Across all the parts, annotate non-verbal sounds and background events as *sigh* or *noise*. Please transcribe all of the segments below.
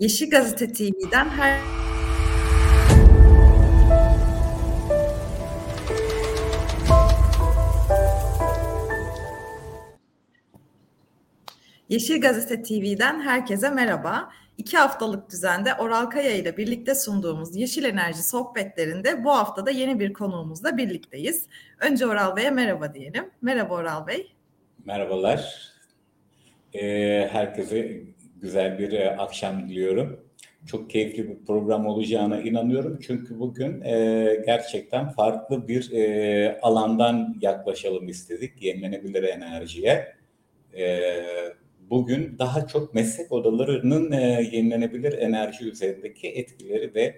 Yeşil Gazete TV'den her Yeşil Gazete TV'den herkese merhaba. İki haftalık düzende Oral Kaya ile birlikte sunduğumuz Yeşil Enerji sohbetlerinde bu hafta da yeni bir konuğumuzla birlikteyiz. Önce Oral Bey'e merhaba diyelim. Merhaba Oral Bey. Merhabalar. Ee, herkese güzel bir e, akşam diliyorum. Çok keyifli bir program olacağına inanıyorum. Çünkü bugün e, gerçekten farklı bir e, alandan yaklaşalım istedik yenilenebilir enerjiye. E, bugün daha çok meslek odalarının e, yenilenebilir enerji üzerindeki etkileri ve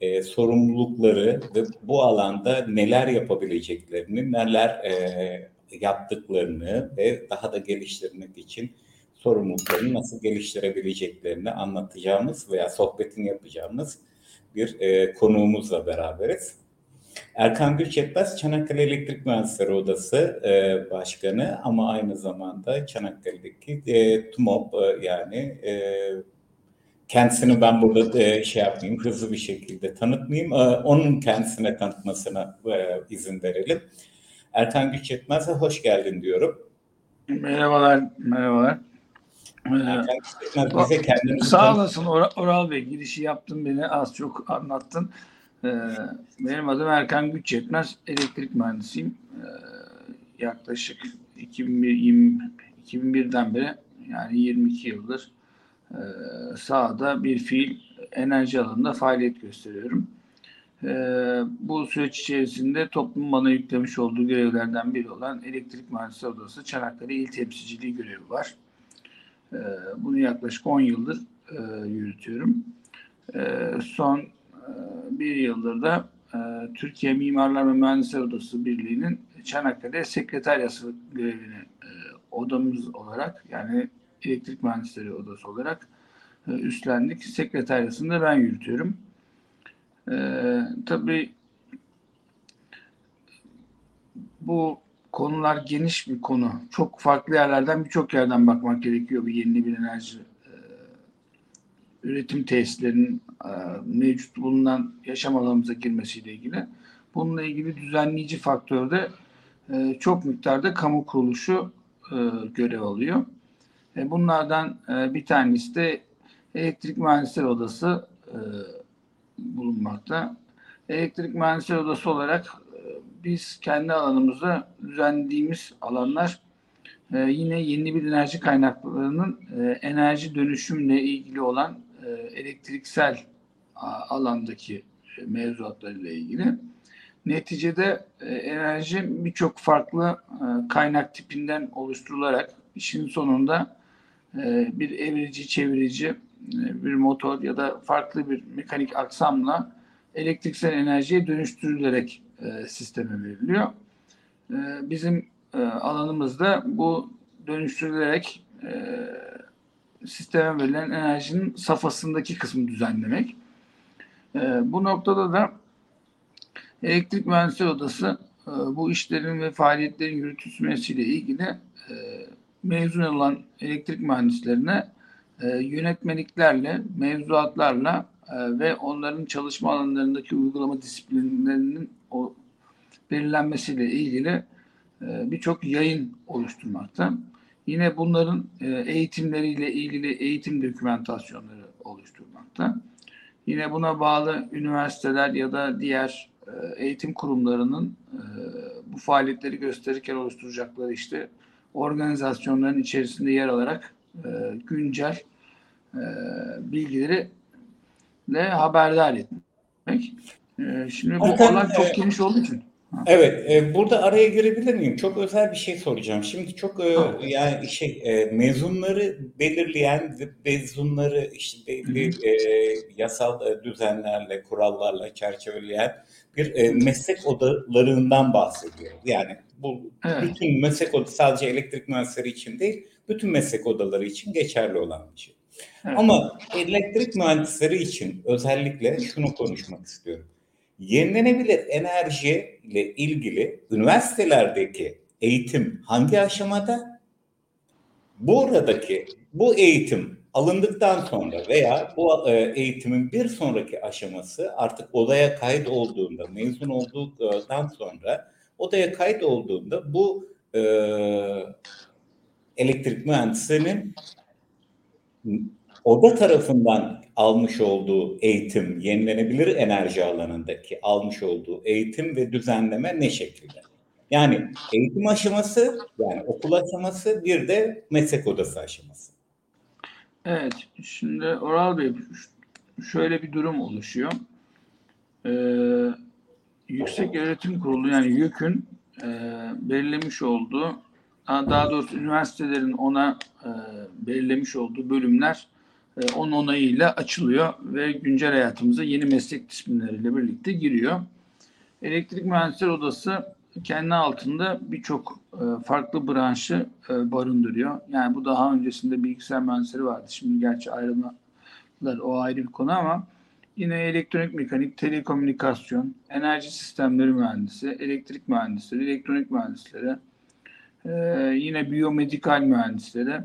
e, sorumlulukları ve bu alanda neler yapabileceklerini, neler e, yaptıklarını ve daha da geliştirmek için sorumluluklarını nasıl geliştirebileceklerini anlatacağımız veya sohbetini yapacağımız bir e, konuğumuzla beraberiz. Erkan Gülçetmez Çanakkale Elektrik Mühendisleri Odası e, Başkanı ama aynı zamanda Çanakkale'deki e, TUMOP e, yani e, kendisini ben burada e, şey yapmayayım hızlı bir şekilde tanıtmayayım. E, onun kendisine tanıtmasına e, izin verelim. Erkan Gülçetmez'e hoş geldin diyorum. Merhabalar, merhabalar. Erkan bize kendini Sağ olasın Or Oral Bey. Girişi yaptın beni az çok anlattın. Ee, benim adım Erkan Güç Yetmez. Elektrik mühendisiyim. Ee, yaklaşık 2020, 2001'den beri yani 22 yıldır e, sahada bir fiil enerji alanında faaliyet gösteriyorum. Ee, bu süreç içerisinde toplum bana yüklemiş olduğu görevlerden biri olan Elektrik Mühendisleri Odası Çanakkale İl Temsilciliği görevi var. Bunu yaklaşık 10 yıldır e, yürütüyorum. Son bir yıldır da e, Türkiye Mimarlar ve Mühendisler Odası Birliği'nin Çanakkale Sekreteryası görevini odamız olarak yani Elektrik Mühendisleri Odası olarak üstlendik. Sekreteryasını da ben yürütüyorum. Ee, tabii bu konular geniş bir konu. Çok farklı yerlerden birçok yerden bakmak gerekiyor bir yenilenebilir enerji e, üretim tesislerinin e, mevcut bulunan yaşam alanımıza girmesiyle ilgili. Bununla ilgili düzenleyici faktörde e, çok miktarda kamu kuruluşu e, görev alıyor. Bunlardan bir tanesi de Elektrik Mühendisleri Odası e, bulunmakta. Elektrik Mühendisleri Odası olarak biz kendi alanımızda düzenlediğimiz alanlar e, yine yeni bir enerji kaynaklarının e, enerji dönüşümle ilgili olan elektriksel alandaki mevzuatlarıyla ilgili. Neticede enerji birçok farklı kaynak tipinden oluşturularak işin sonunda bir evirici, çevirici, bir motor ya da farklı bir mekanik aksamla elektriksel enerjiye dönüştürülerek e, sisteme veriliyor. E, bizim e, alanımızda bu dönüştürülerek e, sisteme verilen enerjinin safhasındaki kısmı düzenlemek. E, bu noktada da Elektrik Mühendisleri Odası e, bu işlerin ve faaliyetlerin yürütülmesiyle ilgili e, mezun olan elektrik mühendislerine e, yönetmeliklerle, mevzuatlarla e, ve onların çalışma alanlarındaki uygulama disiplinlerinin o belirlenmesiyle ilgili birçok yayın oluşturmakta. Yine bunların e, eğitimleriyle ilgili eğitim dokümentasyonları oluşturmakta. Yine buna bağlı üniversiteler ya da diğer e, eğitim kurumlarının e, bu faaliyetleri gösterirken oluşturacakları işte organizasyonların içerisinde yer alarak e, güncel e, bilgileri de haberdar etmek. E, şimdi bu alan çok geniş olduğu için. Evet, e, burada araya girebilir miyim? Çok özel bir şey soracağım. Şimdi çok e, yani şey e, mezunları belirleyen mezunları işte belli e, yasal e, düzenlerle, kurallarla çerçeveleyen bir e, meslek odalarından bahsediyoruz. Yani bu evet. bütün meslek odası sadece elektrik mühendisleri için değil, bütün meslek odaları için geçerli olan bir şey. Evet. Ama elektrik mühendisleri için özellikle şunu konuşmak istiyorum. Yenilenebilir enerji ile ilgili üniversitelerdeki eğitim hangi aşamada? Bu aradaki bu eğitim alındıktan sonra veya bu e, eğitimin bir sonraki aşaması artık odaya kayıt olduğunda, mezun olduktan sonra odaya kayıt olduğunda bu e, elektrik mühendisinin oda tarafından almış olduğu eğitim, yenilenebilir enerji alanındaki almış olduğu eğitim ve düzenleme ne şekilde? Yani eğitim aşaması, yani okul aşaması, bir de meslek odası aşaması. Evet, şimdi Oral Bey şöyle bir durum oluşuyor. Ee, Yüksek Öğretim Kurulu yani YÖK'ün e, belirlemiş olduğu, daha doğrusu üniversitelerin ona e, belirlemiş olduğu bölümler e, onun onayıyla açılıyor ve güncel hayatımıza yeni meslek disiplinleriyle birlikte giriyor. Elektrik Mühendisleri Odası kendi altında birçok e, farklı branşı e, barındırıyor. Yani bu daha öncesinde bilgisayar mühendisleri vardı. Şimdi gerçi ayrılmalar o ayrı bir konu ama yine elektronik mekanik, telekomünikasyon, enerji sistemleri mühendisi, elektrik mühendisleri, elektronik mühendisleri, e, yine biyomedikal mühendisleri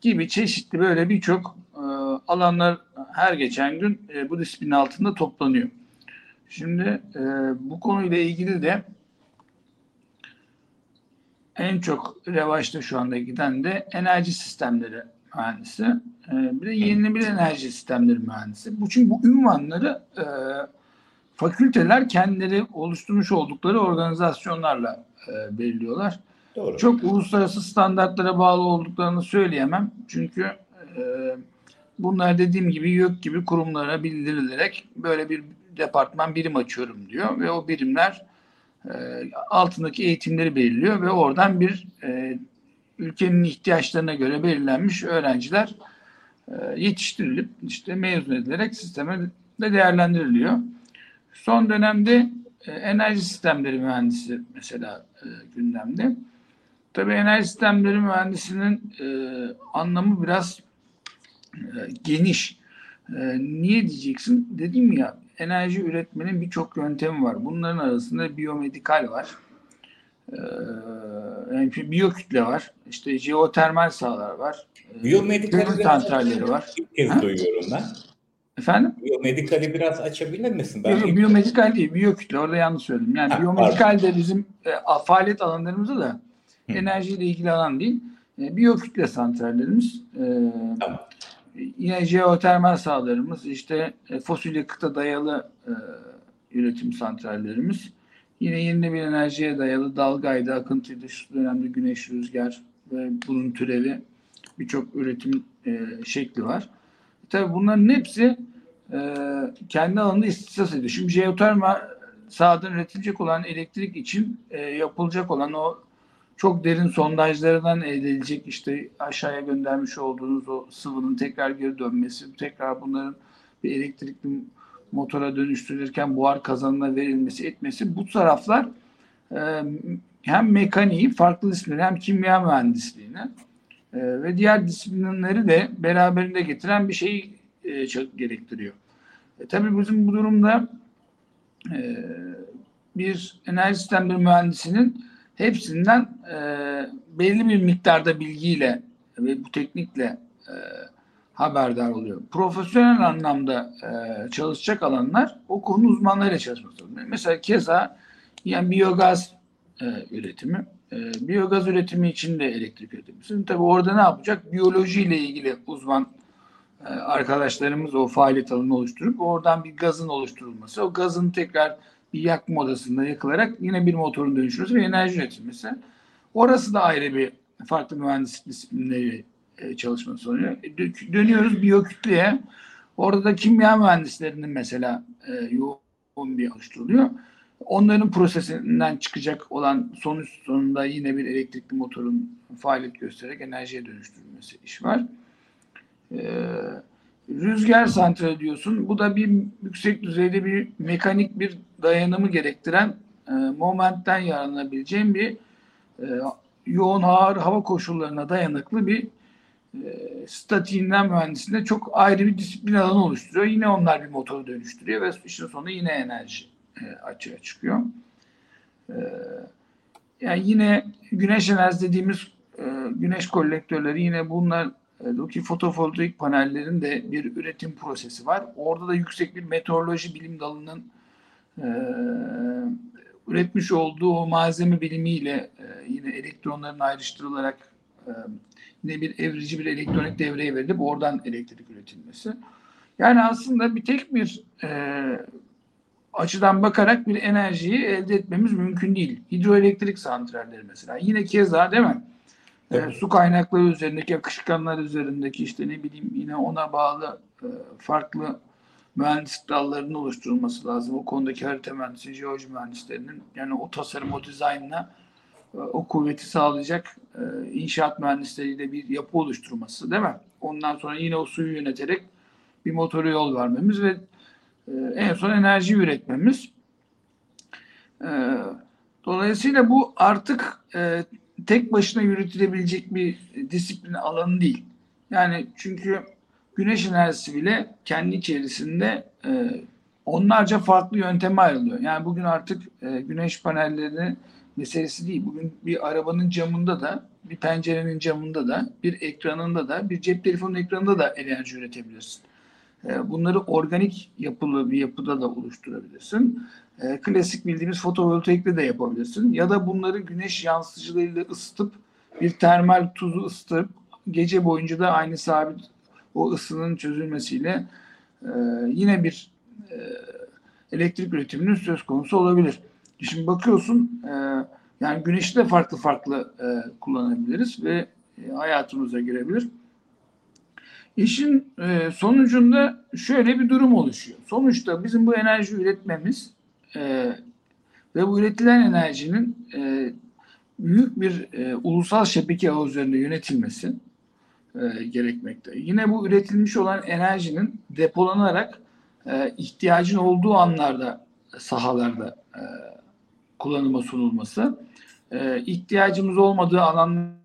gibi çeşitli böyle birçok e, alanlar her geçen gün e, bu disiplin altında toplanıyor. Şimdi e, bu konuyla ilgili de en çok revaçta şu anda giden de enerji sistemleri mühendisi. E, bir de yenilenebilir enerji sistemleri mühendisi. Bu çünkü bu ünvanları e, fakülteler kendileri oluşturmuş oldukları organizasyonlarla e, belirliyorlar. Doğru. Çok uluslararası standartlara bağlı olduklarını söyleyemem. Çünkü e, bunlar dediğim gibi YÖK gibi kurumlara bildirilerek böyle bir departman birim açıyorum diyor ve o birimler e, altındaki eğitimleri belirliyor ve oradan bir e, ülkenin ihtiyaçlarına göre belirlenmiş öğrenciler e, yetiştirilip işte mezun edilerek sisteme de değerlendiriliyor. Son dönemde e, enerji sistemleri mühendisi mesela e, gündemde. Tabii enerji sistemleri mühendisinin e, anlamı biraz e, geniş. E, niye diyeceksin? Dedim ya enerji üretmenin birçok yöntemi var. Bunların arasında biyomedikal var. Yani biyokütle var. İşte jeotermal sahalar var. Ee, biyomedikal santralleri var. İlk kez ha? duyuyorum ben. Efendim? Biyomedikali biraz açabilir misin? Ben Yok, biyomedikal değil, biyokütle. Orada yanlış söyledim. Yani ha, biyomedikal de bizim e, faaliyet alanlarımızda da. Enerjiyle ilgili alan değil. E, biyokütle santrallerimiz. E, tamam yine jeotermal sahalarımız, işte e, fosil yakıta dayalı e, üretim santrallerimiz, yine yenilenebilir enerjiye dayalı dalgaydı, akıntıydı, şu dönemde güneş, rüzgar ve bunun türevi birçok üretim e, şekli var. Tabii bunların hepsi e, kendi alanında istisas ediyor. Şimdi jeotermal sahadan üretilecek olan elektrik için e, yapılacak olan o çok derin sondajlardan elde edilecek işte aşağıya göndermiş olduğunuz o sıvının tekrar geri dönmesi, tekrar bunların bir elektrikli motora dönüştürülürken buhar kazanına verilmesi etmesi bu taraflar e, hem mekaniği farklı disiplinler hem kimya mühendisliğini e, ve diğer disiplinleri de beraberinde getiren bir şey e, gerektiriyor. E, tabii bizim bu durumda e, bir enerji sistemleri mühendisinin hepsinden e, belli bir miktarda bilgiyle ve bu teknikle e, haberdar oluyor. Profesyonel anlamda e, çalışacak alanlar o konu uzmanlarıyla çalışmak zorunda. Mesela keza yani biyogaz e, üretimi. E, biyogaz üretimi için de elektrik üretimi. Şimdi tabii orada ne yapacak? Biyolojiyle ilgili uzman e, arkadaşlarımız o faaliyet alanını oluşturup oradan bir gazın oluşturulması, o gazın tekrar bir yakma odasında yakılarak yine bir motorun dönüşmesi ve enerji üretilmesi. Orası da ayrı bir farklı mühendislik disiplinleri e, çalışması oluyor. E, dönüyoruz biyokütleye. Orada da kimya mühendislerinin mesela e, yoğun bir oluşturuluyor. Onların prosesinden çıkacak olan sonuç sonunda yine bir elektrikli motorun faaliyet göstererek enerjiye dönüştürülmesi iş var. Ee, rüzgar santrali diyorsun. Bu da bir yüksek düzeyde bir mekanik bir dayanımı gerektiren e, momentten yararlanabileceğim bir e, yoğun ağır hava koşullarına dayanıklı bir e, statiğinden mühendisinde çok ayrı bir disiplin alanı oluşturuyor. Yine onlar bir motoru dönüştürüyor ve işin sonunda yine enerji e, açığa çıkıyor. E, yani yine güneş enerjisi dediğimiz e, güneş kolektörleri yine bunlar ki fotovoltaik panellerin de bir üretim prosesi var. Orada da yüksek bir meteoroloji bilim dalının e, üretmiş olduğu malzeme bilimiyle e, yine elektronların ayrıştırılarak e, yine bir evrici bir elektronik devreye verilip oradan elektrik üretilmesi. Yani aslında bir tek bir e, açıdan bakarak bir enerjiyi elde etmemiz mümkün değil. Hidroelektrik santralleri mesela. Yine keza değil mi? E, evet. E, su kaynakları üzerindeki akışkanlar üzerindeki işte ne bileyim yine ona bağlı e, farklı mühendis dallarının oluşturulması lazım. O konudaki harita mühendisi, jeoloji mühendislerinin yani o tasarım, o dizaynla e, o kuvveti sağlayacak e, inşaat mühendisleriyle bir yapı oluşturması değil mi? Ondan sonra yine o suyu yöneterek bir motoru yol vermemiz ve e, en son enerji üretmemiz. Dolayısıyla bu artık tek başına yürütülebilecek bir disiplin alanı değil. Yani çünkü güneş enerjisi bile kendi içerisinde e, onlarca farklı yönteme ayrılıyor. Yani bugün artık e, güneş panelleri meselesi değil. Bugün bir arabanın camında da, bir pencerenin camında da, bir ekranında da, bir cep telefonun ekranında da enerji üretebilirsin. E, bunları organik yapılı bir yapıda da oluşturabilirsin. E, klasik bildiğimiz fotovoltaikle de yapabilirsin. Ya da bunları güneş yansıtıcılarıyla ısıtıp bir termal tuzu ısıtıp gece boyunca da aynı sabit o ısının çözülmesiyle e, yine bir e, elektrik üretiminin söz konusu olabilir. Şimdi bakıyorsun e, yani güneşi de farklı farklı e, kullanabiliriz ve e, hayatımıza girebilir. İşin e, sonucunda şöyle bir durum oluşuyor. Sonuçta bizim bu enerji üretmemiz e, ve bu üretilen enerjinin e, büyük bir e, ulusal şebeke ağı üzerinde yönetilmesi e, gerekmekte. Yine bu üretilmiş olan enerjinin depolanarak e, ihtiyacın olduğu anlarda sahalarda e, kullanıma sunulması, e, ihtiyacımız olmadığı alan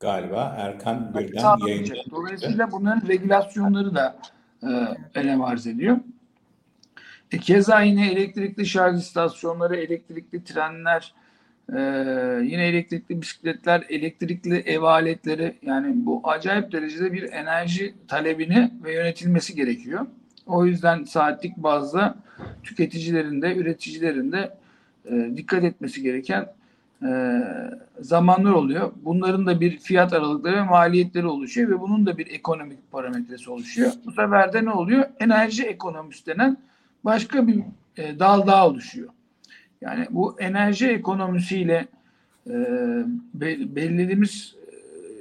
galiba Erkan birden yayında. Dolayısıyla bunların regülasyonları da e, önem arz ediyor. E, keza yine elektrikli şarj istasyonları, elektrikli trenler, ee, yine elektrikli bisikletler, elektrikli ev aletleri yani bu acayip derecede bir enerji talebini ve yönetilmesi gerekiyor. O yüzden saatlik bazda tüketicilerin de üreticilerin de e, dikkat etmesi gereken e, zamanlar oluyor. Bunların da bir fiyat aralıkları ve maliyetleri oluşuyor ve bunun da bir ekonomik parametresi oluşuyor. Bu sefer de ne oluyor? Enerji ekonomisi denen başka bir e, dal daha oluşuyor. Yani bu enerji ekonomisiyle e, belirlediğimiz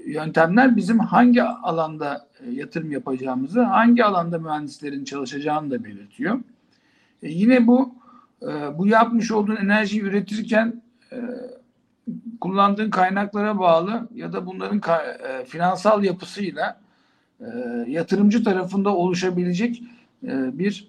e, yöntemler bizim hangi alanda e, yatırım yapacağımızı, hangi alanda mühendislerin çalışacağını da belirtiyor. E, yine bu e, bu yapmış olduğun enerjiyi üretirken e, kullandığın kaynaklara bağlı ya da bunların e, finansal yapısıyla e, yatırımcı tarafında oluşabilecek e, bir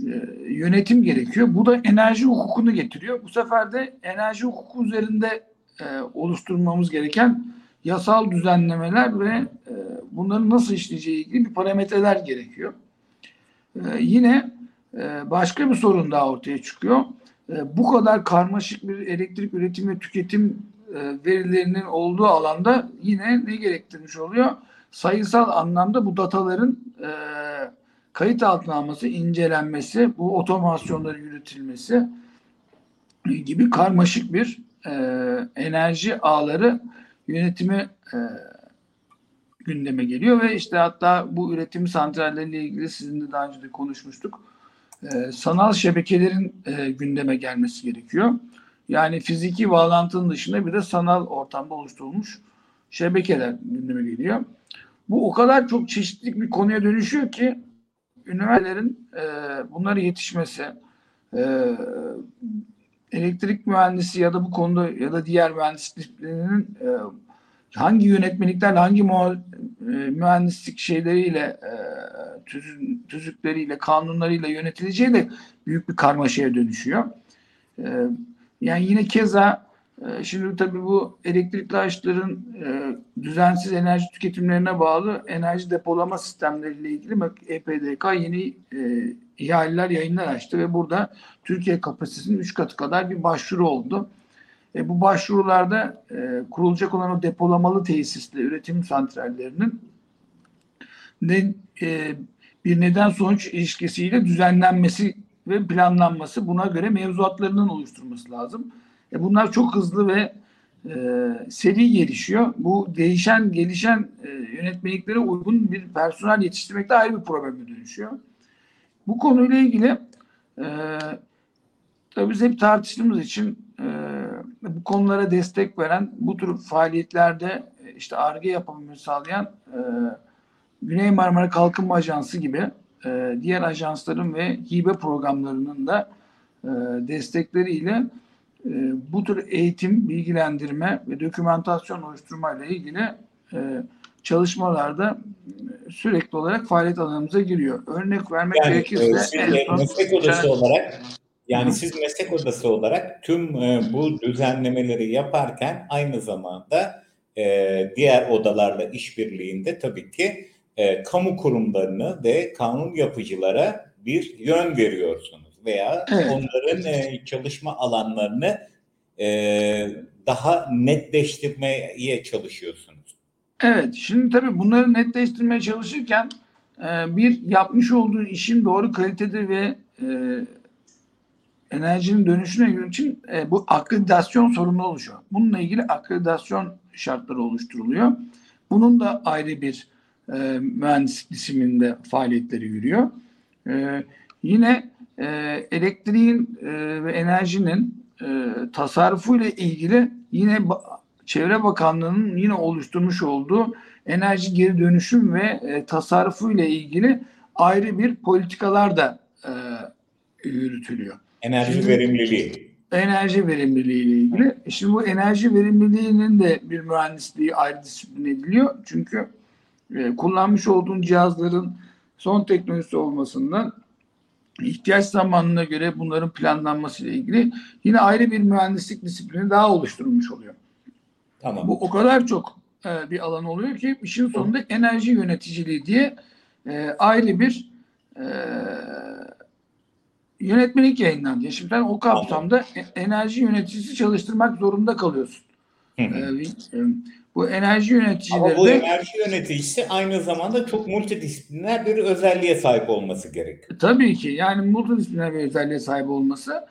e, yönetim gerekiyor. Bu da enerji hukukunu getiriyor. Bu sefer de enerji hukuku üzerinde e, oluşturmamız gereken yasal düzenlemeler ve e, bunların nasıl işleyeceği ilgili bir parametreler gerekiyor. E, yine e, başka bir sorun daha ortaya çıkıyor. E, bu kadar karmaşık bir elektrik üretim ve tüketim e, verilerinin olduğu alanda yine ne gerektirmiş oluyor? Sayısal anlamda bu dataların e, kayıt altına alması, incelenmesi, bu otomasyonların yürütülmesi gibi karmaşık bir e, enerji ağları yönetimi gündeme geliyor ve işte hatta bu üretim santralleriyle ilgili sizinle daha önce de konuşmuştuk. E, sanal şebekelerin e, gündeme gelmesi gerekiyor. Yani fiziki bağlantının dışında bir de sanal ortamda oluşturulmuş şebekeler gündeme geliyor. Bu o kadar çok çeşitli bir konuya dönüşüyor ki üniversitelerin e, bunlara yetişmesi, e, elektrik mühendisi ya da bu konuda ya da diğer mühendisliklerinin e, hangi yönetmeliklerle, hangi e, mühendislik şeyleriyle, e, tüz, tüzükleriyle, kanunlarıyla yönetileceği de büyük bir karmaşaya dönüşüyor. E, yani yine keza şimdi tabii bu elektrikli araçların düzensiz enerji tüketimlerine bağlı enerji depolama sistemleriyle ilgili EPDK yeni e, ihaleler yayınlar açtı ve burada Türkiye kapasitesinin 3 katı kadar bir başvuru oldu. E, bu başvurularda e, kurulacak olan o depolamalı tesisle üretim santrallerinin ne, e, bir neden sonuç ilişkisiyle düzenlenmesi ve planlanması buna göre mevzuatlarının oluşturması lazım. E, bunlar çok hızlı ve e, seri gelişiyor. Bu değişen, gelişen e, yönetmeliklere uygun bir personel yetiştirmekte ayrı bir probleme dönüşüyor. Bu konuyla ilgili e, tabii biz hep tartıştığımız için bu konulara destek veren, bu tür faaliyetlerde e, işte ARGE yapımını sağlayan e, Güney Marmara Kalkınma Ajansı gibi e, diğer ajansların ve hibe programlarının da e, destekleriyle e, bu tür eğitim, bilgilendirme ve dokümantasyon oluşturma ile ilgili e, çalışmalarda sürekli olarak faaliyet alanımıza giriyor. Örnek vermek yani, gerekirse e, meslek odası olarak yani siz meslek odası olarak tüm e, bu düzenlemeleri yaparken aynı zamanda e, diğer odalarla işbirliğinde tabii ki e, kamu kurumlarını ve kanun yapıcılara bir yön veriyorsunuz veya evet. onların e, çalışma alanlarını e, daha netleştirmeye çalışıyorsunuz. Evet, şimdi tabii bunları netleştirmeye çalışırken e, bir yapmış olduğu işin doğru kalitede ve e, enerjinin dönüşüne yönelik için e, bu akreditasyon sorunu oluşuyor. Bununla ilgili akreditasyon şartları oluşturuluyor. Bunun da ayrı bir e, mühendislik disiplininde faaliyetleri yürüyor. E, yine e, elektriğin e, ve enerjinin e, tasarrufu ile ilgili yine Çevre Bakanlığı'nın yine oluşturmuş olduğu enerji geri dönüşüm ve e, tasarrufu ile ilgili ayrı bir politikalar da e, yürütülüyor. Enerji Şimdi, verimliliği. Enerji verimliliği ile ilgili. E, şimdi bu enerji verimliliğinin de bir mühendisliği ayrı disiplin ediliyor. Çünkü e, kullanmış olduğun cihazların son teknolojisi olmasından ihtiyaç zamanına göre bunların planlanması ile ilgili yine ayrı bir mühendislik disiplini daha oluşturulmuş oluyor. Tamam. Bu o kadar çok e, bir alan oluyor ki işin sonunda enerji yöneticiliği diye e, ayrı bir e, yönetmelik yayınlandı. Şimdi sen o kapsamda e, enerji yöneticisi çalıştırmak zorunda kalıyorsun. Hı hı. E, bu enerji yöneticileri Ama bu enerji yöneticisi aynı zamanda çok multidisipliner bir özelliğe sahip olması gerekiyor. Tabii ki yani multidisipliner bir özelliğe sahip olması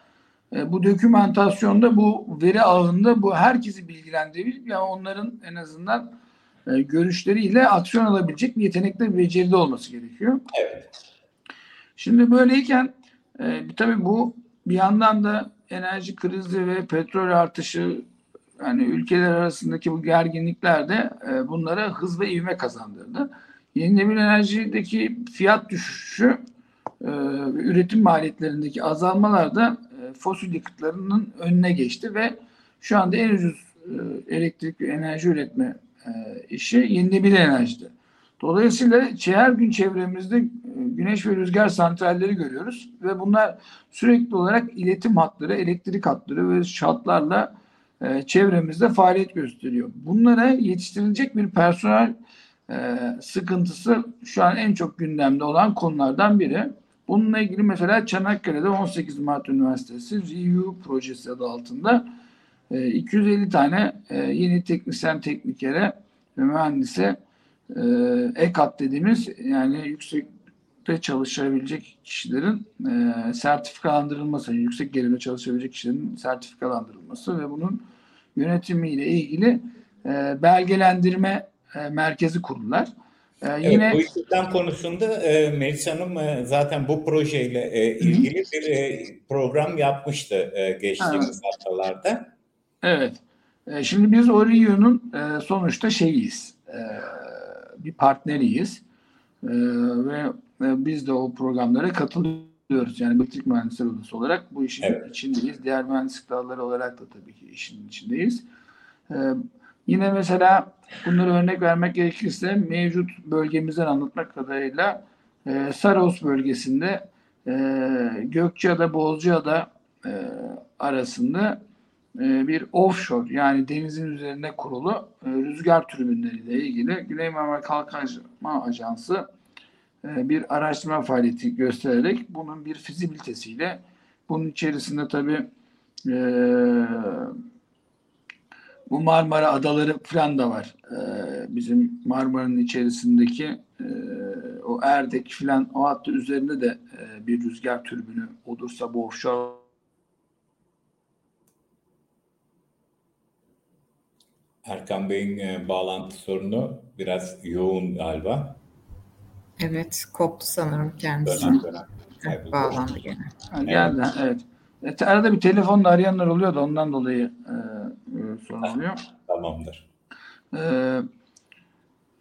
e, bu dokümantasyonda bu veri ağında bu herkesi bilgilendirebilir yani onların en azından e, görüşleriyle aksiyon alabilecek bir yetenekli bir beceride olması gerekiyor. Evet. Şimdi böyleyken e, tabii bu bir yandan da enerji krizi ve petrol artışı yani ülkeler arasındaki bu gerginlikler de e, bunlara hız ve ivme kazandırdı. Yenilenebilir enerjideki fiyat düşüşü e, üretim maliyetlerindeki azalmalar da e, fosil yakıtlarının önüne geçti ve şu anda en ucuz e, elektrik enerji üretme e, işi yenilenebilir enerjide. Dolayısıyla her gün çevremizde güneş ve rüzgar santralleri görüyoruz ve bunlar sürekli olarak iletim hatları, elektrik hatları ve şatlarla e, çevremizde faaliyet gösteriyor. Bunlara yetiştirilecek bir personel e, sıkıntısı şu an en çok gündemde olan konulardan biri. Bununla ilgili mesela Çanakkale'de 18 Mart Üniversitesi REU projesi adı altında 250 tane yeni teknisyen teknikere ve mühendise EKAT dediğimiz yani yüksekte çalışabilecek kişilerin sertifikalandırılması, yüksek gelimde çalışabilecek kişilerin sertifikalandırılması ve bunun yönetimiyle ilgili e, belgelendirme e, merkezi kurdular. E, evet, yine bu istihdam konusunda e, Melis Hanım e, zaten bu projeyle e, ilgili Hı. bir e, program yapmıştı e, geçtiğimiz evet. haftalarda. Evet. E, şimdi biz Orion'un e, sonuçta şeyiyiz. E, bir partneriyiz. E, ve e, biz de o programlara katılıyoruz. Yani elektrik mühendisleri odası olarak bu işin evet. içindeyiz. Diğer mühendislik dalları olarak da tabii ki işin içindeyiz. Ee, yine mesela bunları örnek vermek gerekirse mevcut bölgemizden anlatmak kadarıyla e, Saros bölgesinde e, Gökçeada, Bozcaada e, arasında bir offshore yani denizin üzerinde kurulu rüzgar türbinleriyle ilgili Güney Marmara Kalkınma Ajansı bir araştırma faaliyeti göstererek bunun bir fizibilitesiyle bunun içerisinde tabii e, bu Marmara Adaları falan da var. E, bizim Marmara'nın içerisindeki e, o Erdek falan o hattı üzerinde de e, bir rüzgar türbünü olursa bu offshore Erkan Bey'in e, bağlantı sorunu biraz yoğun galiba. Evet, koptu sanırım kendisi. Dönem dönem. Evet, bağlandı gene. Ha, geldi. Evet. evet. Arada bir telefonla arayanlar oluyor da ondan dolayı e, e, sorun oluyor. Tamamdır. E,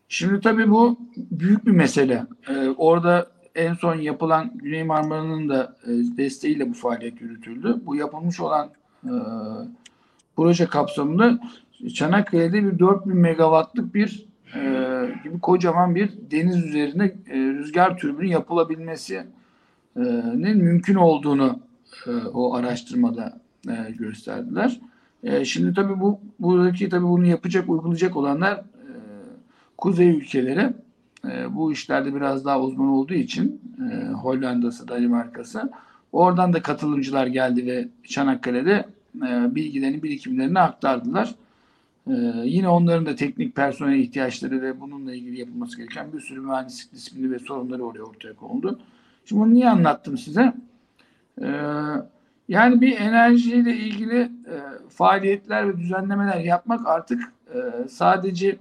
şimdi tabii bu büyük bir mesele. E, orada en son yapılan Güney Marmara'nın da e, desteğiyle bu faaliyet yürütüldü. Bu yapılmış olan e, proje kapsamında Çanakkale'de bir 4000 megawattlık bir e, gibi kocaman bir deniz üzerine e, rüzgar türbünü yapılabilmesinin mümkün olduğunu e, o araştırmada e, gösterdiler. E, şimdi tabii bu buradaki tabii bunu yapacak, uygulayacak olanlar e, kuzey ülkeleri. E, bu işlerde biraz daha uzman olduğu için e, Hollanda'sı, Danimarka'sı. Oradan da katılımcılar geldi ve Çanakkale'de e, bilgilerini, birikimlerini aktardılar. Ee, yine onların da teknik personel ihtiyaçları ve bununla ilgili yapılması gereken bir sürü mühendislik disiplini ve sorunları oraya ortaya konuldu. Şimdi bunu niye anlattım size? Ee, yani bir enerjiyle ilgili e, faaliyetler ve düzenlemeler yapmak artık e, sadece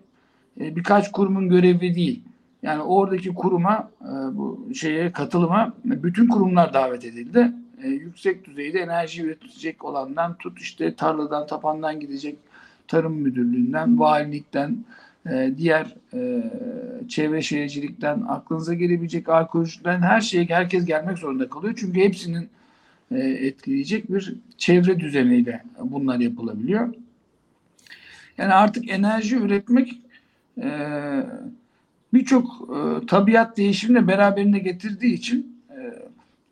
e, birkaç kurumun görevi değil. Yani oradaki kuruma, e, bu şeye katılıma bütün kurumlar davet edildi. E, yüksek düzeyde enerji üretecek olandan tut işte tarladan, tapandan gidecek Tarım Müdürlüğü'nden, valilikten, e, diğer e, çevre şehircilikten, aklınıza gelebilecek arkeolojiden her şeye herkes gelmek zorunda kalıyor. Çünkü hepsinin e, etkileyecek bir çevre düzeniyle bunlar yapılabiliyor. Yani artık enerji üretmek e, birçok e, tabiat değişimini beraberinde getirdiği için e,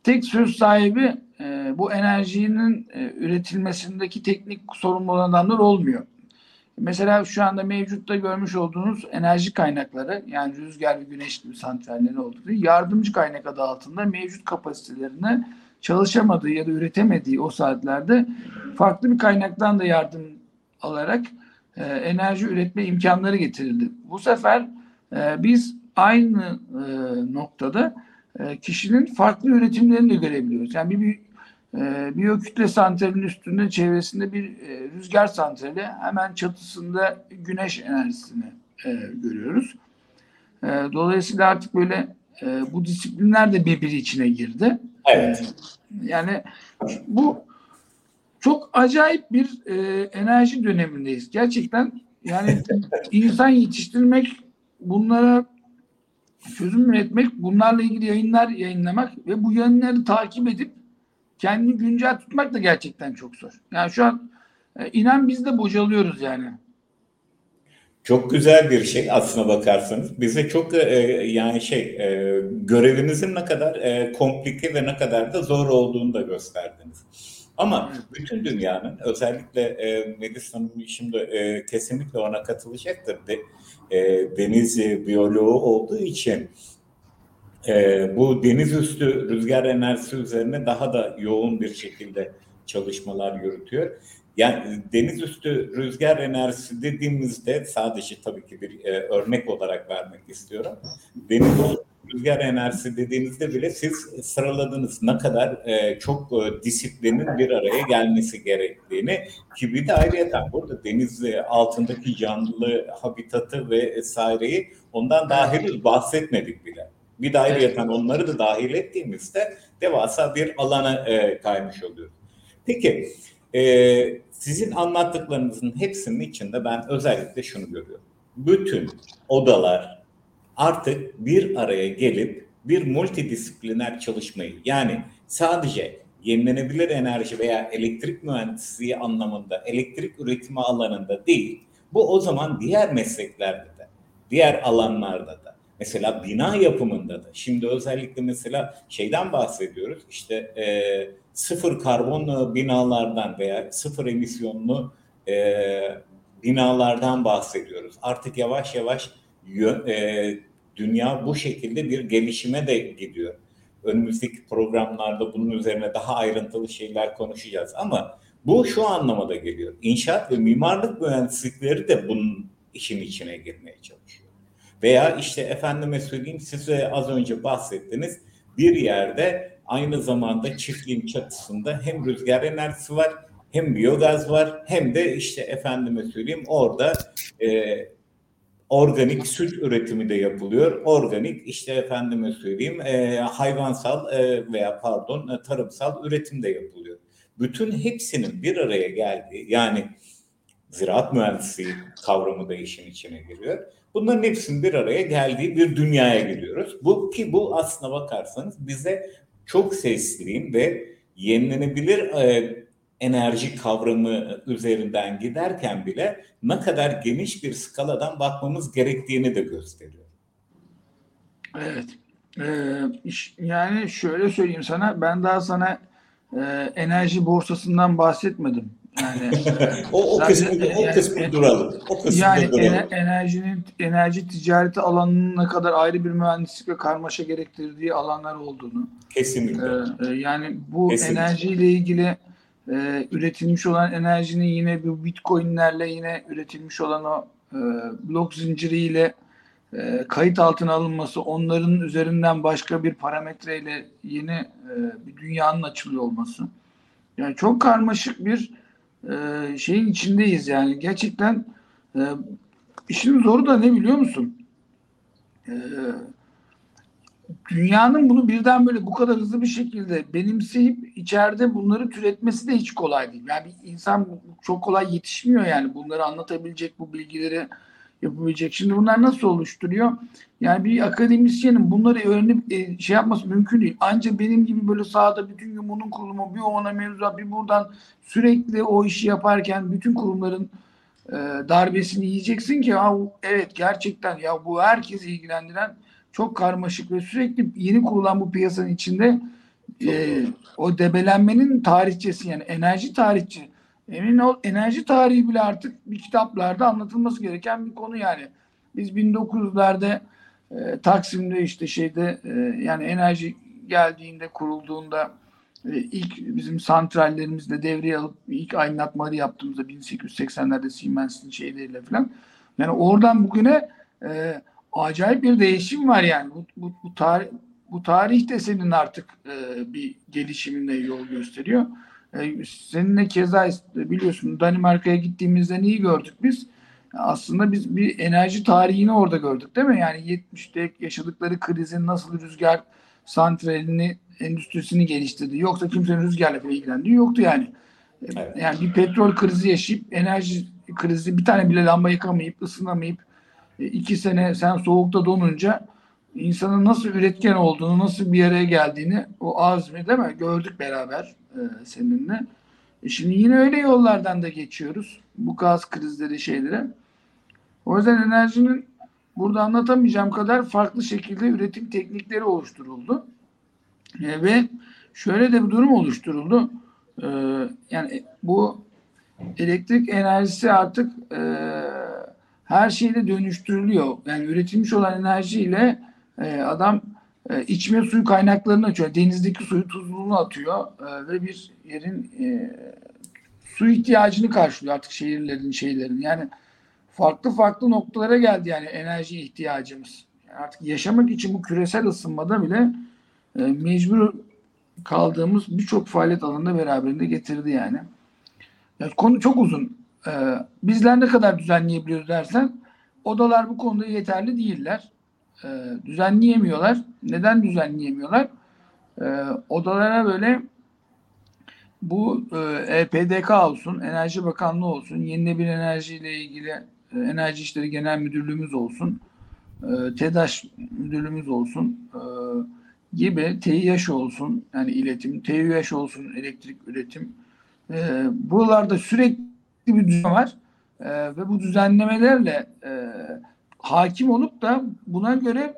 tek söz sahibi e, bu enerjinin e, üretilmesindeki teknik sorumlu olmuyor. Mesela şu anda mevcutta görmüş olduğunuz enerji kaynakları yani rüzgar ve güneş gibi santrallerin olduğu yardımcı kaynak adı altında mevcut kapasitelerini çalışamadığı ya da üretemediği o saatlerde farklı bir kaynaktan da yardım alarak e, enerji üretme imkanları getirildi. Bu sefer e, biz aynı e, noktada e, kişinin farklı üretimlerini de görebiliyoruz. Yani bir, bir e, biyokütle santralinin üstünde çevresinde bir e, rüzgar santrali hemen çatısında güneş enerjisini e, görüyoruz. E, dolayısıyla artık böyle e, bu disiplinler de birbiri içine girdi. Evet. E, yani bu çok acayip bir e, enerji dönemindeyiz. Gerçekten yani *laughs* insan yetiştirmek, bunlara çözüm üretmek, bunlarla ilgili yayınlar yayınlamak ve bu yayınları takip edip kendini güncel tutmak da gerçekten çok zor. Yani şu an e, inan biz de bocalıyoruz yani. Çok güzel bir şey aslına bakarsanız. Bize çok e, yani şey e, görevinizin ne kadar e, komplike ve ne kadar da zor olduğunu da gösterdiniz. Ama bütün dünyanın özellikle e, Melis Hanım şimdi e, kesinlikle ona katılacaktır. De, e, deniz biyoloğu olduğu için e, bu deniz üstü rüzgar enerjisi üzerine daha da yoğun bir şekilde çalışmalar yürütüyor. Yani deniz üstü rüzgar enerjisi dediğimizde sadece tabii ki bir e, örnek olarak vermek istiyorum. Deniz rüzgar enerjisi dediğinizde bile siz sıraladınız ne kadar e, çok e, disiplinin bir araya gelmesi gerektiğini ki bir de ayrıca burada deniz altındaki canlı habitatı ve vesaireyi ondan daha henüz bahsetmedik bile. Bir de ayrıyeten onları da dahil ettiğimizde devasa bir alana e, kaymış oluyor. Peki e, sizin anlattıklarınızın hepsinin içinde ben özellikle şunu görüyorum. Bütün odalar artık bir araya gelip bir multidisipliner çalışmayı yani sadece yenilenebilir enerji veya elektrik mühendisliği anlamında elektrik üretimi alanında değil bu o zaman diğer mesleklerde de diğer alanlarda da Mesela bina yapımında da. Şimdi özellikle mesela şeyden bahsediyoruz. İşte e, sıfır karbon binalardan veya sıfır emisyonlu e, binalardan bahsediyoruz. Artık yavaş yavaş e, dünya bu şekilde bir gelişime de gidiyor. Önümüzdeki programlarda bunun üzerine daha ayrıntılı şeyler konuşacağız ama bu şu anlamada geliyor. İnşaat ve mimarlık mühendislikleri de bunun işin içine girmeye çalışıyor. Veya işte efendime söyleyeyim size az önce bahsettiniz bir yerde aynı zamanda çiftliğin çatısında hem rüzgar enerjisi var hem biyogaz var hem de işte efendime söyleyeyim orada e, organik süt üretimi de yapılıyor. Organik işte efendime söyleyeyim e, hayvansal e, veya pardon e, tarımsal üretim de yapılıyor. Bütün hepsinin bir araya geldiği yani ziraat mühendisliği kavramı da işin içine giriyor. Bunların hepsinin bir araya geldiği bir dünyaya gidiyoruz. Bu ki bu aslına bakarsanız bize çok sesliyim ve yenilenebilir e, enerji kavramı üzerinden giderken bile ne kadar geniş bir skaladan bakmamız gerektiğini de gösteriyor. Evet. Ee, yani şöyle söyleyeyim sana ben daha sana e, enerji borsasından bahsetmedim. Yani *laughs* o, o kısmı o kısmı yani, duralım. O kısmı yani duralım. enerjinin enerji ticareti alanının ne kadar ayrı bir mühendislik ve karmaşa gerektirdiği alanlar olduğunu. Kesinlikle. E, yani bu Kesinlikle. enerjiyle ilgili e, üretilmiş olan enerjinin yine bu bitcoinlerle yine üretilmiş olan o e, blok zinciriyle e, kayıt altına alınması, onların üzerinden başka bir parametreyle yeni e, bir dünyanın açılıyor olması. Yani çok karmaşık bir e, şeyin içindeyiz yani. Gerçekten e, işin zoru da ne biliyor musun? E, dünyanın bunu birden böyle bu kadar hızlı bir şekilde benimseyip içeride bunları türetmesi de hiç kolay değil. Yani bir insan çok kolay yetişmiyor yani bunları anlatabilecek bu bilgileri yapabilecek. Şimdi bunlar nasıl oluşturuyor? Yani bir akademisyenin bunları öğrenip e, şey yapması mümkün değil. Ancak benim gibi böyle sahada bütün gün bunun kurulumu, bir ona mevzuat, bir buradan sürekli o işi yaparken bütün kurumların e, darbesini yiyeceksin ki ha, evet gerçekten ya bu herkes ilgilendiren çok karmaşık ve sürekli yeni kurulan bu piyasanın içinde e, o debelenmenin tarihçesi yani enerji tarihçi emin ol enerji tarihi bile artık bir kitaplarda anlatılması gereken bir konu yani. Biz 1900'lerde e, Taksim'de işte şeyde e, yani enerji geldiğinde kurulduğunda e, ilk bizim santrallerimizde devreye alıp ilk aydınlatmaları yaptığımızda 1880'lerde Siemens'in şeyleriyle falan yani oradan bugüne e, acayip bir değişim var yani. Bu, bu, bu tarih bu tarih de senin artık e, bir gelişimine yol gösteriyor. E, seninle keza biliyorsun Danimarka'ya gittiğimizde neyi gördük biz? Aslında biz bir enerji tarihini orada gördük değil mi? Yani 70'te yaşadıkları krizin nasıl rüzgar santralini, endüstrisini geliştirdi. Yoksa kimsenin rüzgarla bile ilgilendiği yoktu yani. Evet. Yani bir petrol krizi yaşayıp enerji krizi bir tane bile lamba yakamayıp ısınamayıp e, iki sene sen soğukta donunca insanın nasıl üretken olduğunu, nasıl bir yere geldiğini o azmi değil mi? Gördük beraber e, seninle. E şimdi yine öyle yollardan da geçiyoruz. Bu gaz krizleri şeylere. O yüzden enerjinin burada anlatamayacağım kadar farklı şekilde üretim teknikleri oluşturuldu. E, ve şöyle de bir durum oluşturuldu. E, yani bu elektrik enerjisi artık e, her şeyle dönüştürülüyor. Yani üretilmiş olan enerjiyle e, adam e, içme suyu kaynaklarını açıyor. Denizdeki suyu tuzluğunu atıyor e, ve bir yerin e, su ihtiyacını karşılıyor artık şehirlerin şeylerin. Yani farklı farklı noktalara geldi yani enerji ihtiyacımız. Artık yaşamak için bu küresel ısınmada bile mecbur kaldığımız birçok faaliyet alanında beraberinde getirdi yani. yani. Konu çok uzun. Ee, bizler ne kadar düzenleyebiliyoruz dersen odalar bu konuda yeterli değiller. Ee, düzenleyemiyorlar. Neden düzenleyemiyorlar? Ee, odalara böyle bu e, EPDK olsun, Enerji Bakanlığı olsun, yenilenebilir enerji ile ilgili e, Enerji İşleri Genel Müdürlüğümüz olsun, e, TEDAŞ Müdürlüğümüz olsun e, gibi TİH olsun, yani iletim, TÜH olsun, elektrik üretim. E, buralarda sürekli bir düzen var e, ve bu düzenlemelerle e, hakim olup da buna göre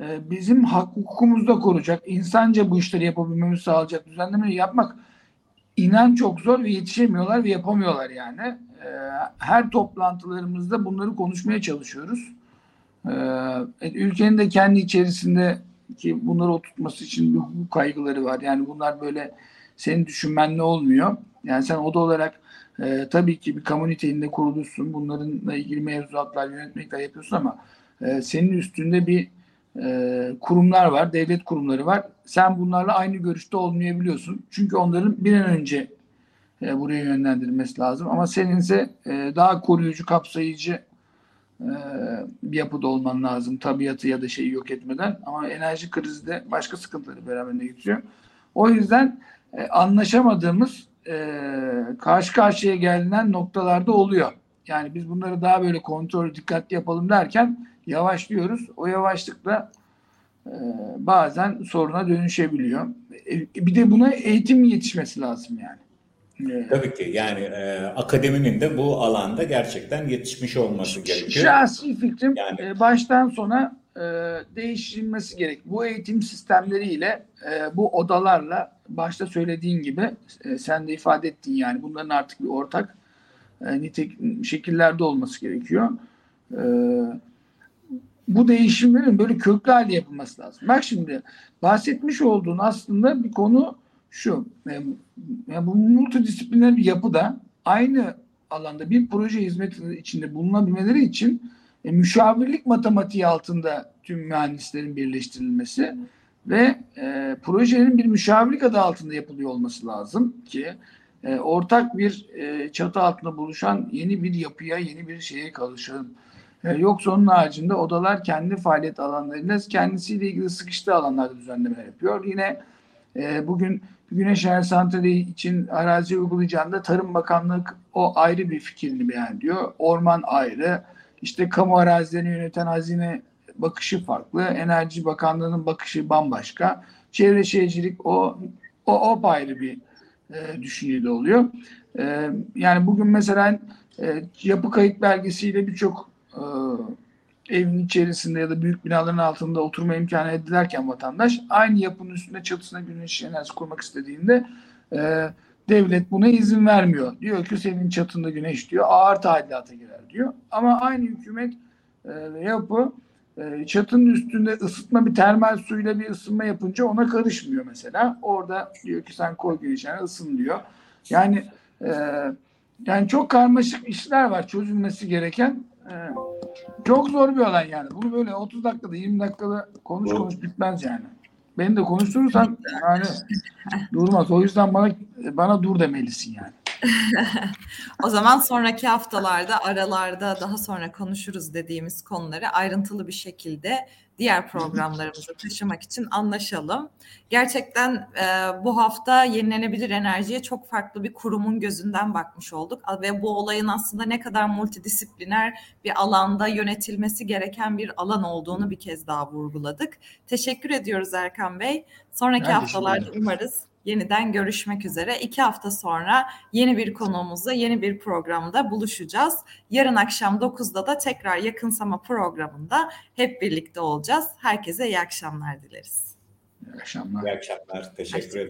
e, bizim hak hukukumuzu koruyacak, insanca bu işleri yapabilmemizi sağlayacak düzenlemeleri yapmak inan çok zor ve yetişemiyorlar ve yapamıyorlar yani. E, her toplantılarımızda bunları konuşmaya çalışıyoruz. E, ülkenin de kendi içerisinde ki bunları oturtması için bir hukuk kaygıları var. Yani bunlar böyle senin düşünmenle olmuyor. Yani sen oda olarak e, tabii ki bir kamu niteliğinde kurulursun. Bunlarla ilgili mevzuatlar, yönetmelikler yapıyorsun ama e, senin üstünde bir e, kurumlar var, devlet kurumları var. Sen bunlarla aynı görüşte olmayabiliyorsun. Çünkü onların bir an önce e, buraya yönlendirilmesi lazım. Ama seninse e, daha koruyucu, kapsayıcı e, bir yapıda olman lazım. Tabiatı ya da şeyi yok etmeden. Ama enerji krizi de başka sıkıntıları beraberinde getiriyor. O yüzden e, anlaşamadığımız e, karşı karşıya gelinen noktalarda oluyor. Yani biz bunları daha böyle kontrol dikkatli yapalım derken yavaşlıyoruz. O yavaşlıkla e, bazen soruna dönüşebiliyor. E, bir de buna eğitim yetişmesi lazım yani. Tabii ki yani e, akademinin de bu alanda gerçekten yetişmiş olması gerekiyor. Şahsi fikrim yani, e, baştan sona e, değiştirilmesi gerek. Bu eğitim sistemleriyle e, bu odalarla başta söylediğin gibi e, sen de ifade ettin yani bunların artık bir ortak e, nitek şekillerde olması gerekiyor. E, bu değişimlerin böyle köklü halde yapılması lazım. Bak şimdi bahsetmiş olduğun aslında bir konu şu. E, yani bu multidisipliner bir yapıda aynı alanda bir proje hizmeti içinde bulunabilmeleri için e, müşavirlik matematiği altında tüm mühendislerin birleştirilmesi ve e, projenin bir müşavirlik adı altında yapılıyor olması lazım ki e, ortak bir e, çatı altında buluşan yeni bir yapıya, yeni bir şeye kavuşalım. E, yoksa onun haricinde odalar kendi faaliyet alanlarında kendisiyle ilgili sıkıştığı alanlarda düzenleme yapıyor. Yine e, bugün Güneş Enerji Santrali için arazi uygulayacağında Tarım Bakanlığı o ayrı bir fikrini beyan ediyor. Orman ayrı, işte kamu arazilerini yöneten hazine bakışı farklı. Enerji Bakanlığı'nın bakışı bambaşka. Çevre Şehircilik o o, o ayrı bir e, düşüncede oluyor. E, yani bugün mesela e, yapı kayıt belgesiyle birçok e, evin içerisinde ya da büyük binaların altında oturma imkanı edilerken vatandaş aynı yapının üstünde çatısına güneş enerjisi kurmak istediğinde e, devlet buna izin vermiyor. Diyor ki senin çatında güneş diyor ağır tadilata girer diyor. Ama aynı hükümet e, yapı e, çatının üstünde ısıtma bir termal suyla bir ısınma yapınca ona karışmıyor mesela. Orada diyor ki sen koy güneşine ısın diyor. Yani e, yani çok karmaşık işler var çözülmesi gereken. E, çok zor bir olay yani. Bunu böyle 30 dakikada 20 dakikada konuş konuş bitmez yani. Beni de konuşturursan yani durmaz. O yüzden bana bana dur demelisin yani. *laughs* o zaman sonraki haftalarda aralarda daha sonra konuşuruz dediğimiz konuları ayrıntılı bir şekilde diğer programlarımıza taşımak için anlaşalım. Gerçekten e, bu hafta yenilenebilir enerjiye çok farklı bir kurumun gözünden bakmış olduk ve bu olayın aslında ne kadar multidisipliner bir alanda yönetilmesi gereken bir alan olduğunu bir kez daha vurguladık. Teşekkür ediyoruz Erkan Bey. Sonraki ben haftalarda umarız yeniden görüşmek üzere. İki hafta sonra yeni bir konuğumuzla yeni bir programda buluşacağız. Yarın akşam 9'da da tekrar yakınsama programında hep birlikte olacağız. Herkese iyi akşamlar dileriz. İyi akşamlar. İyi akşamlar. Teşekkür ederim.